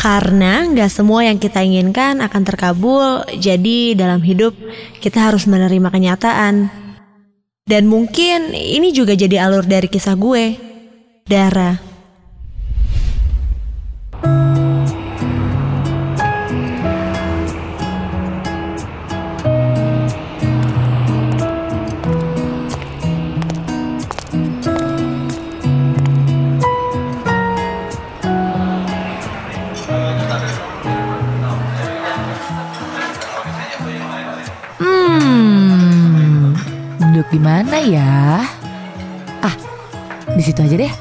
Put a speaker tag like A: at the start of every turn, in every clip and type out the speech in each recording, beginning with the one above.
A: Karena nggak semua yang kita inginkan akan terkabul, jadi dalam hidup kita harus menerima kenyataan. Dan mungkin ini juga jadi alur dari kisah gue, Dara.
B: Di mana ya? Ah, di situ aja deh.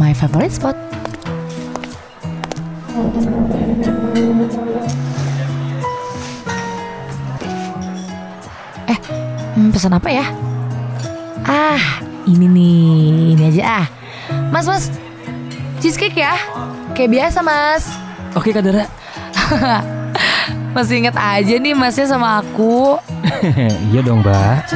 B: My favorite spot. Eh, hmm, pesan apa ya? Ah, ini nih, ini aja ah. Mas, mas, cheesecake ya? Kayak biasa, mas.
C: Oke Kak Dara.
B: Masih inget aja nih masnya sama aku.
C: iya dong mbak.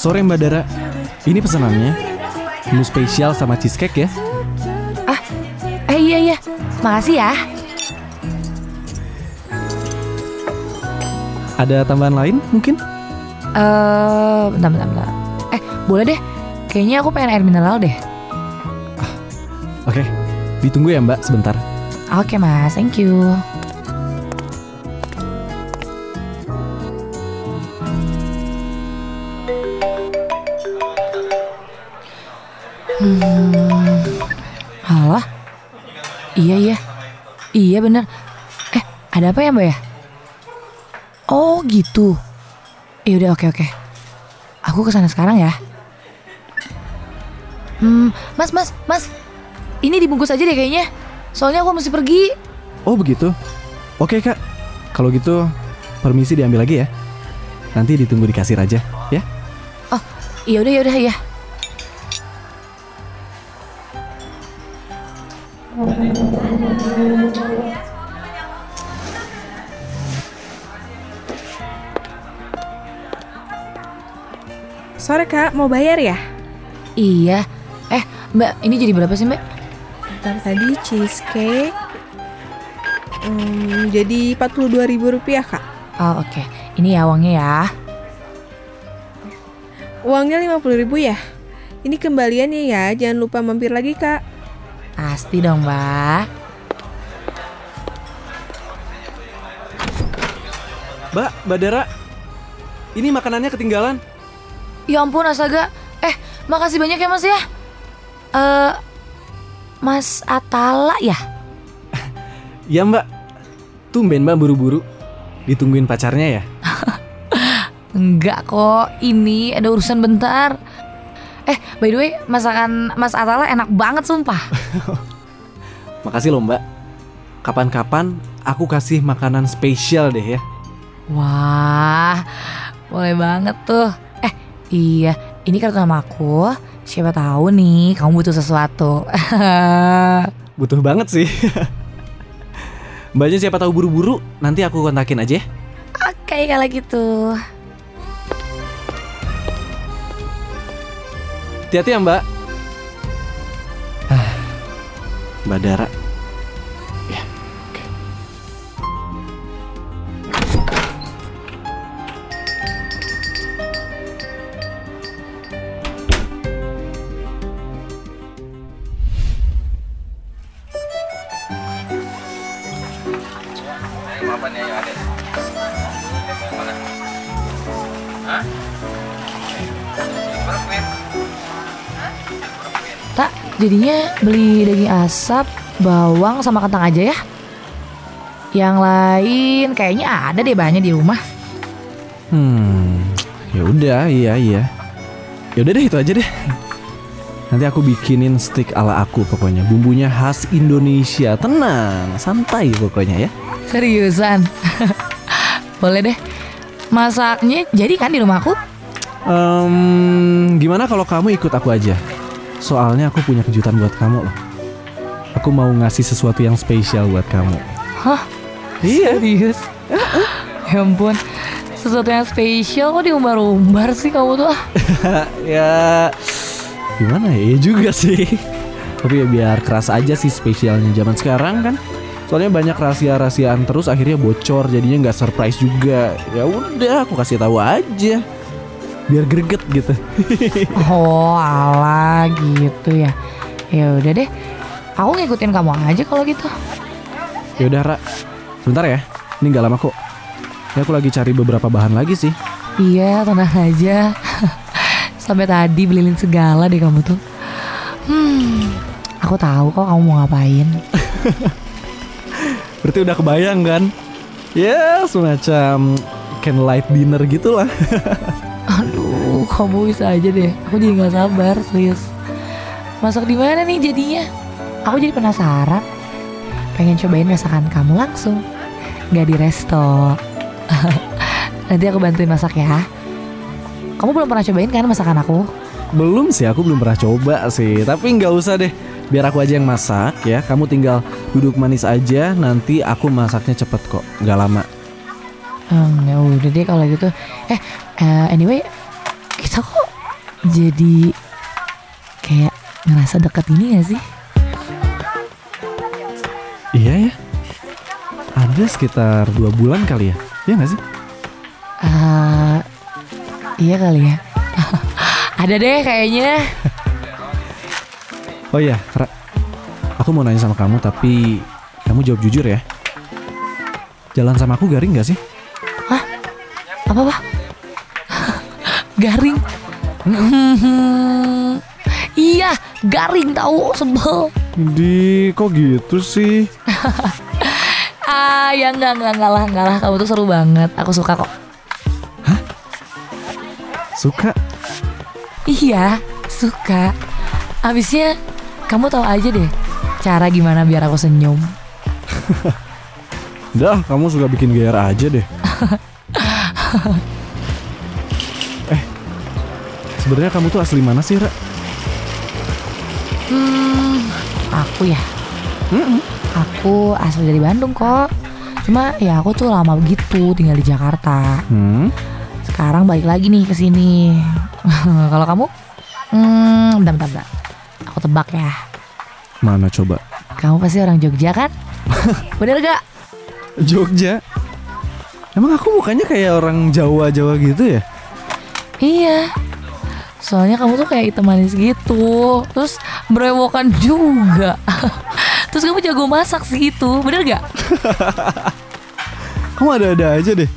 D: Sore Mbak Dara, ini pesanannya. Menu spesial sama cheesecake ya.
B: Eh iya iya, makasih ya.
D: Ada tambahan lain mungkin?
B: Eh, bentar, bentar, bentar. Eh, boleh deh. Kayaknya aku pengen air mineral deh.
D: Oke, ditunggu ya Mbak sebentar.
B: Oke mas, thank you. Iya bener. Eh, ada apa ya mbak ya? Oh gitu. Ya udah oke oke. Aku ke sana sekarang ya. Hmm, mas mas mas, ini dibungkus aja deh kayaknya. Soalnya aku mesti pergi.
D: Oh begitu? Oke Kak, kalau gitu permisi diambil lagi ya. Nanti ditunggu di kasir aja, ya.
B: Iya udah ya udah ya.
E: Sore kak, mau bayar ya?
B: Iya. Eh, Mbak, ini jadi berapa sih, Mbak?
E: Ntar tadi cheesecake hmm, Jadi 42 ribu rupiah kak
B: Oh, oke. Ini ya uangnya ya.
E: Uangnya 50 ribu ya? Ini kembaliannya ya, jangan lupa mampir lagi kak
B: Pasti dong, Mbak.
D: Mbak, Mbak Dara, ini makanannya ketinggalan.
B: Ya ampun, astaga. Eh, makasih banyak ya, Mas ya. Eh, Mas Atala ya?
D: Ya Mbak, tumben Mbak buru-buru. Ditungguin pacarnya ya?
B: Enggak kok, ini ada urusan bentar. Eh, by the way, masakan Mas Atala enak banget sumpah.
D: Makasih loh Mbak. Kapan-kapan aku kasih makanan spesial deh ya.
B: Wah, boleh banget tuh. Iya, ini kartu nama aku. Siapa tahu nih kamu butuh sesuatu.
D: Butuh banget sih. Mbaknya siapa tahu buru-buru, nanti aku kontakin aja ya.
B: Oke, kalau gitu.
D: Hati-hati ya Mbak. Ah, Mbak Dara.
B: Jadinya beli daging asap, bawang sama kentang aja ya. Yang lain kayaknya ada deh banyak di rumah.
D: Hmm, ya udah, iya iya. Ya udah deh itu aja deh. Nanti aku bikinin steak ala aku pokoknya. Bumbunya khas Indonesia. Tenang, santai pokoknya ya.
B: Seriusan. Boleh deh. Masaknya jadi kan di rumahku?
D: Em, gimana kalau kamu ikut aku aja? Soalnya aku punya kejutan buat kamu loh. Aku mau ngasih sesuatu yang spesial buat kamu.
B: Hah?
D: Iya.
B: Serius? ya ampun. sesuatu yang spesial kok diumbar-umbar sih kamu tuh ah.
D: ya gimana ya? Ya juga sih. Tapi ya biar keras aja sih spesialnya zaman sekarang kan. Soalnya banyak rahasia-rahasiaan terus akhirnya bocor jadinya nggak surprise juga. Ya udah aku kasih tahu aja. Biar greget gitu.
B: Oh ala gitu ya Ya udah deh Aku ngikutin kamu aja kalau gitu
D: ya udah Ra. Sebentar ya. Ini nggak lama kok. Ya aku lagi cari beberapa bahan lagi sih.
B: Iya tenang aja Sampai tadi belilin segala deh kamu tuh Hmm Aku tahu kok kamu mau ngapain
D: Berarti udah kebayang kan? Ya semacam candlelight dinner gitu
B: bisa aja deh Aku jadi gak sabar serius Masak di mana nih jadinya Aku jadi penasaran Pengen cobain masakan kamu langsung Gak di resto Nanti aku bantuin masak ya Kamu belum pernah cobain kan masakan aku?
D: Belum sih, aku belum pernah coba sih. Tapi nggak usah deh. Biar aku aja yang masak ya. Kamu tinggal duduk manis aja. Nanti aku masaknya cepet kok, nggak lama.
B: Hmm, ya udah deh kalau gitu. Eh, eh, anyway, jadi kayak ngerasa dekat ini gak sih?
D: Iya ya. Ada sekitar dua bulan kali ya. Iya nggak sih?
B: Eh, iya kali ya. Ada deh kayaknya.
D: Oh iya, Ra. Aku mau nanya sama kamu tapi kamu jawab jujur ya. Jalan sama aku garing nggak sih?
B: Apa apa? garing. iya, garing tahu sebel.
D: Di kok gitu sih?
B: Ah, ya enggak enggak enggak lah, enggak lah. Kamu tuh seru banget. Aku suka kok.
D: Suka?
B: Iya, suka. Abisnya kamu tahu aja deh cara gimana biar aku senyum.
D: Dah, kamu suka bikin gair aja deh. Sebenarnya kamu tuh asli mana sih, Ra?
B: Hmm, aku ya. Aku asli dari Bandung kok. Cuma ya aku tuh lama begitu tinggal di Jakarta.
D: Hmm?
B: Sekarang balik lagi nih ke sini. Kalau kamu? Hmm, bentar, bentar, bentar. Aku tebak ya.
D: Mana coba?
B: Kamu pasti orang Jogja kan? Bener gak?
D: Jogja. Emang aku mukanya kayak orang Jawa-Jawa gitu ya?
B: Iya. Soalnya kamu tuh kayak hitam manis gitu. Terus berewokan juga. Terus kamu jago masak sih gitu. Bener gak?
D: Kamu ada-ada aja deh.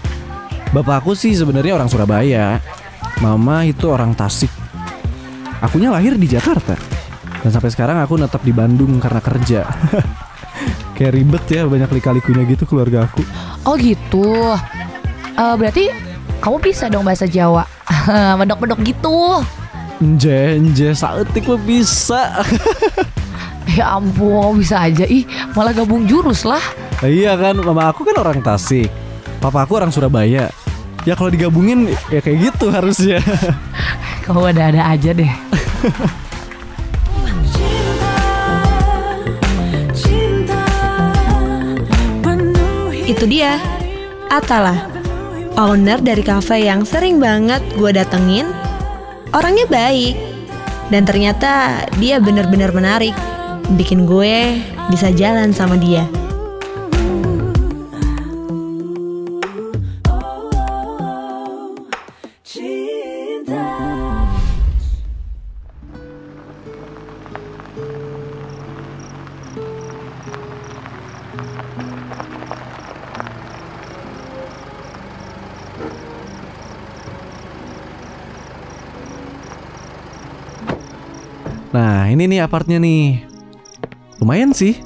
D: Bapakku sih sebenarnya orang Surabaya. Mama itu orang Tasik. Akunya lahir di Jakarta. Dan sampai sekarang aku netap di Bandung karena kerja. Kayak ribet ya banyak lika-likunya gitu keluarga aku.
B: Oh gitu. Eh, berarti kamu bisa dong bahasa Jawa. Medok-medok gitu.
D: Nje, nje, saetik lo bisa.
B: Ya ampun, bisa aja. Ih, malah gabung jurus lah.
D: iya kan, mama aku kan orang Tasik. Papa aku orang Surabaya. Ya kalau digabungin ya kayak gitu harusnya.
B: Kamu ada-ada aja deh.
A: Itu dia, Atala, owner dari cafe yang sering banget gue datengin. Orangnya baik, dan ternyata dia bener-bener menarik, bikin gue bisa jalan sama dia.
D: Nah, ini nih apartnya nih. Lumayan sih.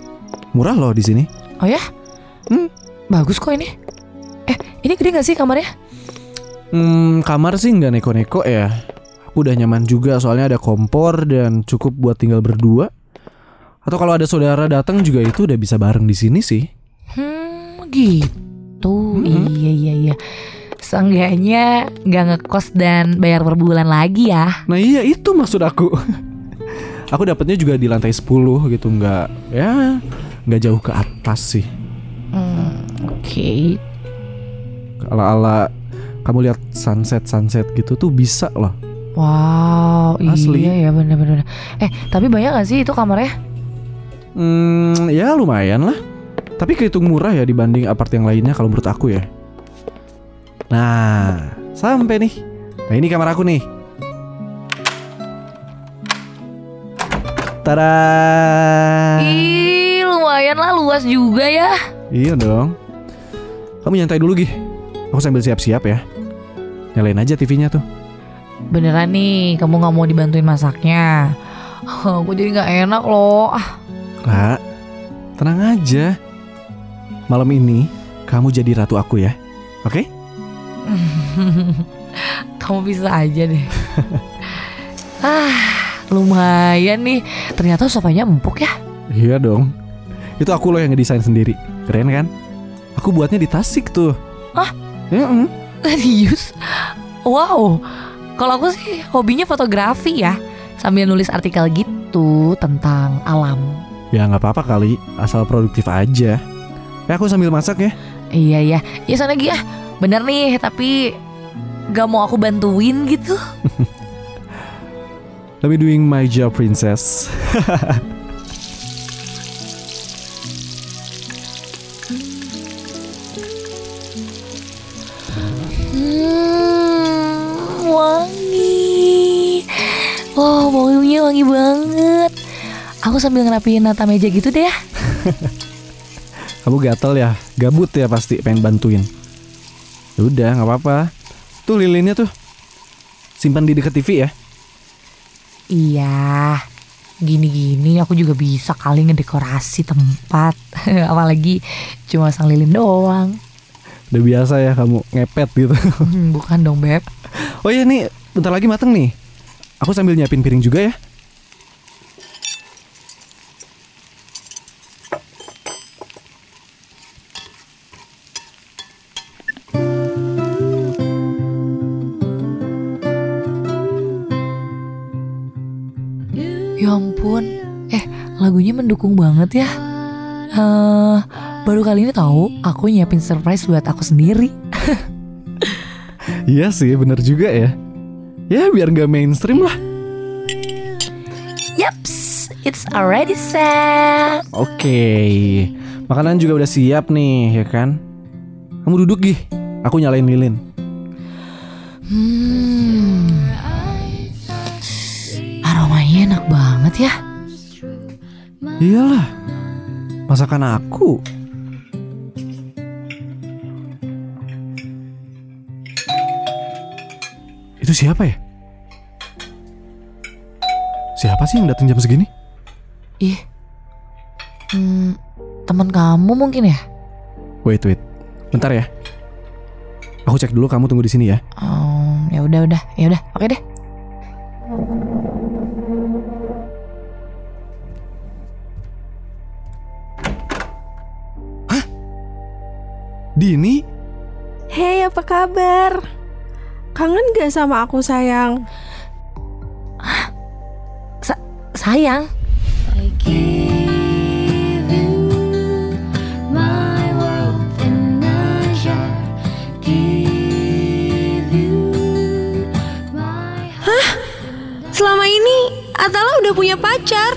D: Murah loh di sini.
B: Oh ya?
D: Hmm.
B: Bagus kok ini. Eh, ini gede gak sih kamarnya?
D: Hmm, kamar sih nggak neko-neko ya. Aku udah nyaman juga soalnya ada kompor dan cukup buat tinggal berdua. Atau kalau ada saudara datang juga itu udah bisa bareng di sini sih.
B: Hmm, gitu. Iya, iya, iya. Seenggaknya nggak ngekos dan bayar per bulan lagi ya.
D: Nah iya itu maksud aku. aku dapatnya juga di lantai 10 gitu nggak ya nggak jauh ke atas sih.
B: Hmm, Oke.
D: Ala ala kamu lihat sunset sunset gitu tuh bisa loh.
B: Wow,
D: Asli.
B: iya ya bener-bener. Eh, tapi banyak gak sih itu kamarnya?
D: Hmm, ya lumayan lah. Tapi kehitung murah ya dibanding apart yang lainnya kalau menurut aku ya. Nah, sampai nih. Nah ini kamar aku nih. Tada.
B: Ih, lumayan lah luas juga ya.
D: Iya dong. Kamu nyantai dulu Gih. Aku sambil siap-siap ya. Nyalain aja TV-nya tuh.
B: Beneran nih, kamu gak mau dibantuin masaknya? Aku jadi gak enak loh. Ah,
D: Ra, tenang aja. Malam ini kamu jadi ratu aku ya. Oke?
B: kamu bisa aja deh. ah, lumayan nih. Ternyata sofanya empuk ya.
D: Iya dong. Itu aku loh yang ngedesain sendiri. Keren kan? Aku buatnya di Tasik tuh.
B: Hah?
D: Ya, mm.
B: Serius? Wow. Kalau aku sih hobinya fotografi ya. Sambil nulis artikel gitu tentang alam.
D: ya nggak apa-apa kali, asal produktif aja. Ya aku sambil masak ya.
B: Iya iya. Ya sana Gi ah. Bener nih, tapi gak mau aku bantuin gitu.
D: Let me doing my job, princess.
B: Hmm, wangi. Wow, baunya wangi banget. Aku sambil ngerapiin nata meja gitu deh ya.
D: Kamu gatel ya, gabut ya pasti pengen bantuin. Ya udah, nggak apa-apa. Tuh lilinnya tuh. Simpan di dekat TV ya.
B: Iya. Gini-gini aku juga bisa kali ngedekorasi tempat. Apalagi cuma sang lilin doang.
D: Udah biasa ya kamu ngepet gitu.
B: Hmm, Bukan dong, Beb.
D: Oh iya nih, bentar lagi mateng nih. Aku sambil nyiapin piring juga ya.
B: Ya ampun. Eh, lagunya mendukung banget ya. Eh, baru kali ini tahu aku nyiapin surprise buat aku sendiri.
D: Iya sih, bener juga ya. Ya biar nggak mainstream lah.
B: Yaps, it's already set.
D: Oke, makanan juga udah siap nih, ya kan? Kamu duduk gih, aku nyalain lilin.
B: Enak banget ya.
D: Iyalah, masakan aku. Itu siapa ya? Siapa sih yang datang jam segini?
B: Ih. Hmm, teman kamu mungkin ya?
D: Wait, wait. Bentar ya. Aku cek dulu kamu tunggu di sini ya.
B: Um, ya udah udah, ya udah, oke deh.
D: Dini?
E: Hei, apa kabar? Kangen gak sama aku sayang?
B: Sayang,
F: I give you my world in a jar. Give you my
A: Selama ini Atala udah punya pacar.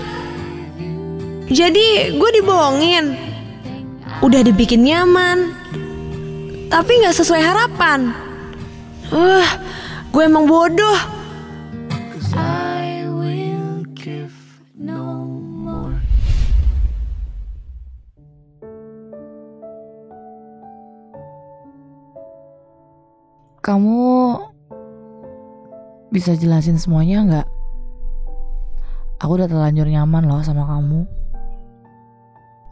A: Jadi gue dibohongin. Udah dibikin nyaman. Tapi nggak sesuai harapan. Wah, gue emang bodoh.
B: Kamu bisa jelasin semuanya nggak? Aku udah terlanjur nyaman loh sama kamu.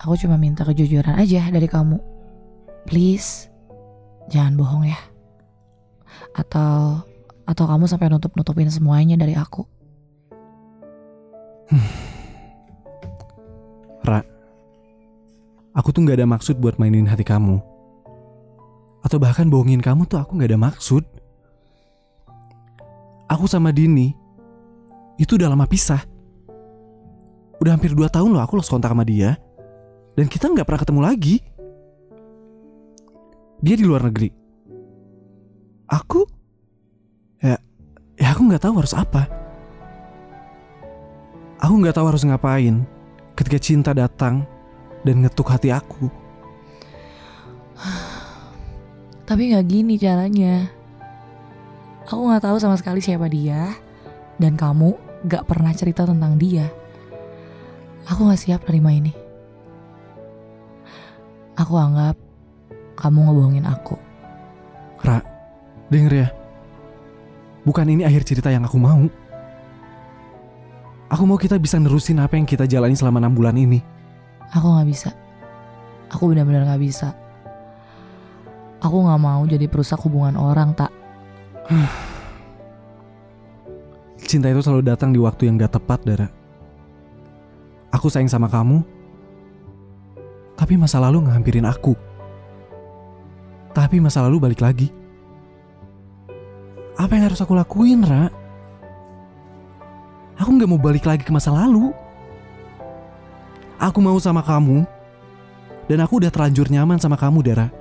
B: Aku cuma minta kejujuran aja dari kamu. Please, jangan bohong ya. Atau atau kamu sampai nutup-nutupin semuanya dari aku.
D: Ra, aku tuh nggak ada maksud buat mainin hati kamu. Atau bahkan bohongin kamu tuh aku nggak ada maksud. Aku sama Dini itu udah lama pisah. Udah hampir 2 tahun loh aku lost kontak sama dia. Dan kita nggak pernah ketemu lagi. Dia di luar negeri. aku ya ya aku nggak tahu harus apa. Aku nggak tahu harus ngapain ketika cinta datang dan ngetuk hati aku.
B: Tapi nggak gini caranya. Aku nggak tahu sama sekali siapa dia, dan kamu nggak pernah cerita tentang dia. Aku nggak siap terima ini. Aku anggap kamu ngebohongin aku.
D: Ra, denger ya. Bukan ini akhir cerita yang aku mau. Aku mau kita bisa nerusin apa yang kita jalani selama enam bulan ini.
B: Aku nggak bisa. Aku benar-benar nggak bisa. Aku nggak mau jadi perusak hubungan orang tak.
D: Cinta itu selalu datang di waktu yang gak tepat, Dara. Aku sayang sama kamu, tapi masa lalu ngehampirin aku. Tapi masa lalu balik lagi. Apa yang harus aku lakuin, Ra? Aku nggak mau balik lagi ke masa lalu. Aku mau sama kamu, dan aku udah terlanjur nyaman sama kamu, Dara.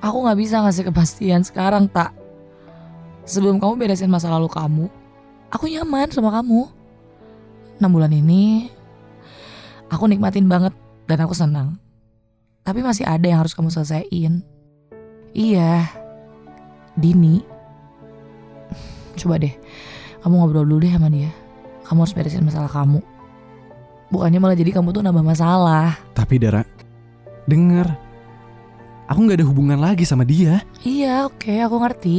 B: Aku nggak bisa ngasih kepastian sekarang tak. Sebelum kamu beresin masa lalu kamu, aku nyaman sama kamu. Enam bulan ini, aku nikmatin banget dan aku senang. Tapi masih ada yang harus kamu selesaiin. Iya, Dini. Coba deh, kamu ngobrol dulu deh sama dia. Kamu harus beresin masalah kamu. Bukannya malah jadi kamu tuh nambah masalah.
D: Tapi Dara, denger. Aku nggak ada hubungan lagi sama dia.
B: Iya, oke, aku ngerti.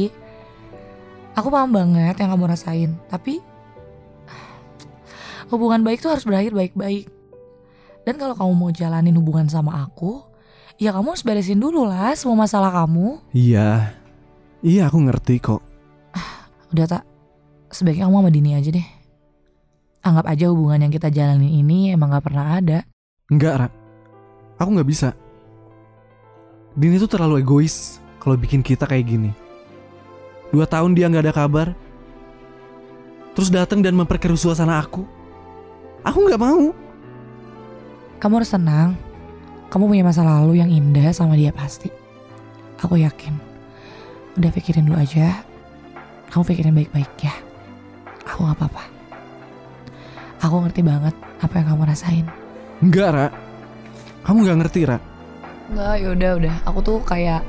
B: Aku paham banget yang kamu rasain, tapi hubungan baik tuh harus berakhir baik-baik. Dan kalau kamu mau jalanin hubungan sama aku, ya kamu harus beresin dulu lah semua masalah kamu.
D: Iya, iya aku ngerti kok.
B: Udah tak, sebaiknya kamu sama Dini aja deh. Anggap aja hubungan yang kita jalanin ini emang gak pernah ada.
D: Enggak, Ra. Aku nggak bisa. Dini tuh terlalu egois kalau bikin kita kayak gini. Dua tahun dia nggak ada kabar. Terus datang dan memperkeruh suasana aku. Aku nggak mau.
B: Kamu harus tenang. Kamu punya masa lalu yang indah sama dia pasti. Aku yakin. Udah pikirin dulu aja. Kamu pikirin baik-baik ya. Aku gak apa-apa. Aku ngerti banget apa yang kamu rasain.
D: Enggak, Ra. Kamu nggak ngerti, Ra.
B: Enggak, yaudah udah. Aku tuh kayak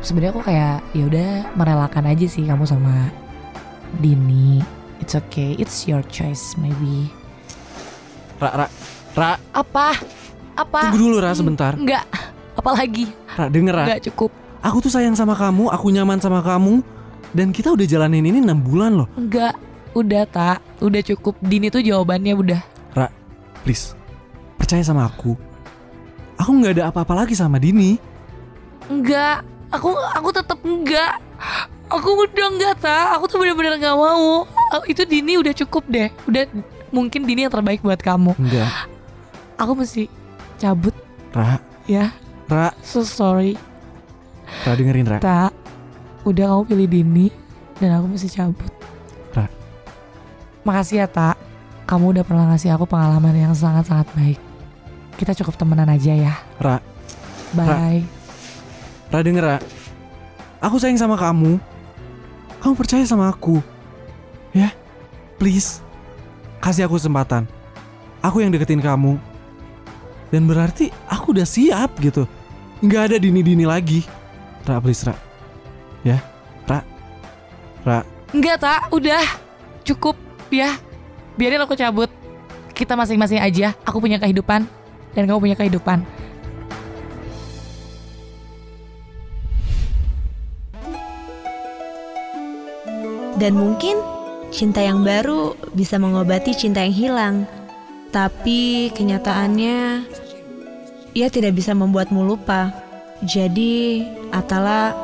B: sebenarnya aku kayak ya udah merelakan aja sih kamu sama Dini. It's okay, it's your choice maybe.
D: Ra, Ra, Ra.
B: Apa? Apa?
D: Tunggu dulu, Ra, sebentar.
B: Enggak. Apalagi?
D: Ra, denger, Ra.
B: Enggak cukup.
D: Aku tuh sayang sama kamu, aku nyaman sama kamu. Dan kita udah jalanin ini 6 bulan loh.
B: Enggak. Udah tak, udah cukup. Dini tuh jawabannya udah.
D: Ra, please. Percaya sama aku. Aku nggak ada apa-apa lagi sama Dini.
B: Enggak. Aku aku tetap enggak. Aku udah enggak tak. Aku tuh bener-bener nggak mau. Itu Dini udah cukup deh. Udah mungkin Dini yang terbaik buat kamu.
D: Enggak.
B: Aku mesti cabut
D: Ra,
B: ya.
D: Ra,
B: So sorry.
D: Ra dengerin Ra.
B: Tak. Udah kamu pilih Dini dan aku mesti cabut.
D: Ra.
B: Makasih ya tak. Kamu udah pernah ngasih aku pengalaman yang sangat-sangat baik. Kita cukup temenan aja ya.
D: Ra,
B: Bye.
D: Ra denger Ra. Aku sayang sama kamu. Kamu percaya sama aku. Ya, please. Kasih aku kesempatan. Aku yang deketin kamu. Dan berarti aku udah siap gitu. Nggak ada dini-dini lagi. Ra, please Ra. Ya, Ra. Ra,
B: Enggak tak, udah cukup ya. Biarin aku cabut. Kita masing-masing aja. Aku punya kehidupan dan kamu punya kehidupan.
A: Dan mungkin cinta yang baru bisa mengobati cinta yang hilang. Tapi kenyataannya ia tidak bisa membuatmu lupa. Jadi, Atala,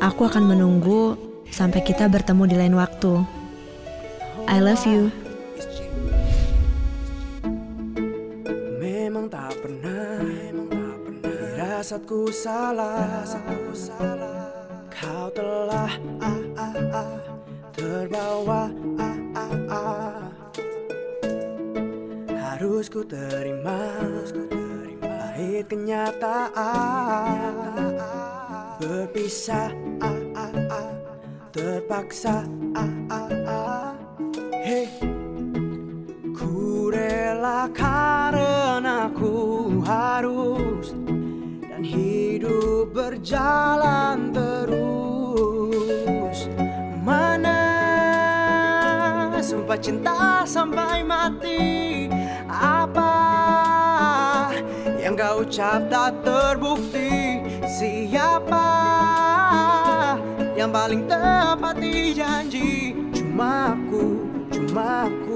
A: aku akan menunggu sampai kita bertemu di lain waktu. I love you.
F: Memang tak pernah, memang tak pernah salah, salah Kau telah ah, ah, ah, terbawa ah, ah, ah. Harus ku terima, harus ku terima Pahit kenyataan. Berpisah ah, ah, ah, terpaksa ah, ah, ah. Hey. Ku rela karena ku harus Dan hidup berjalan terus. Mana sumpah cinta sampai mati kau ucap tak terbukti Siapa yang paling tepati janji. Cuma aku, cuma aku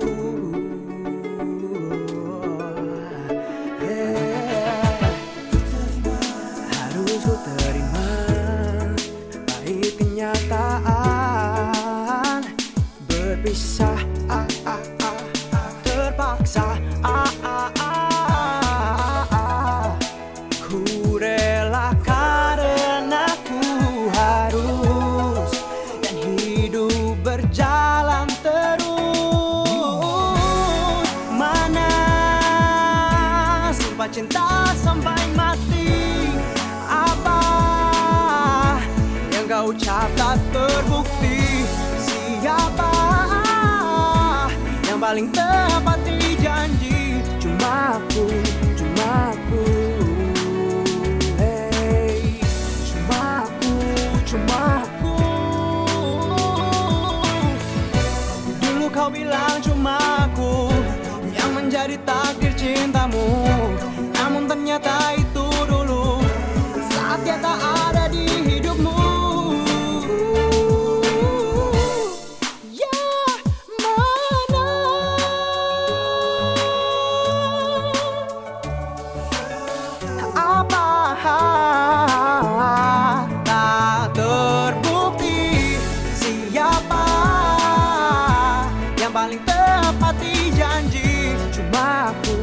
F: janji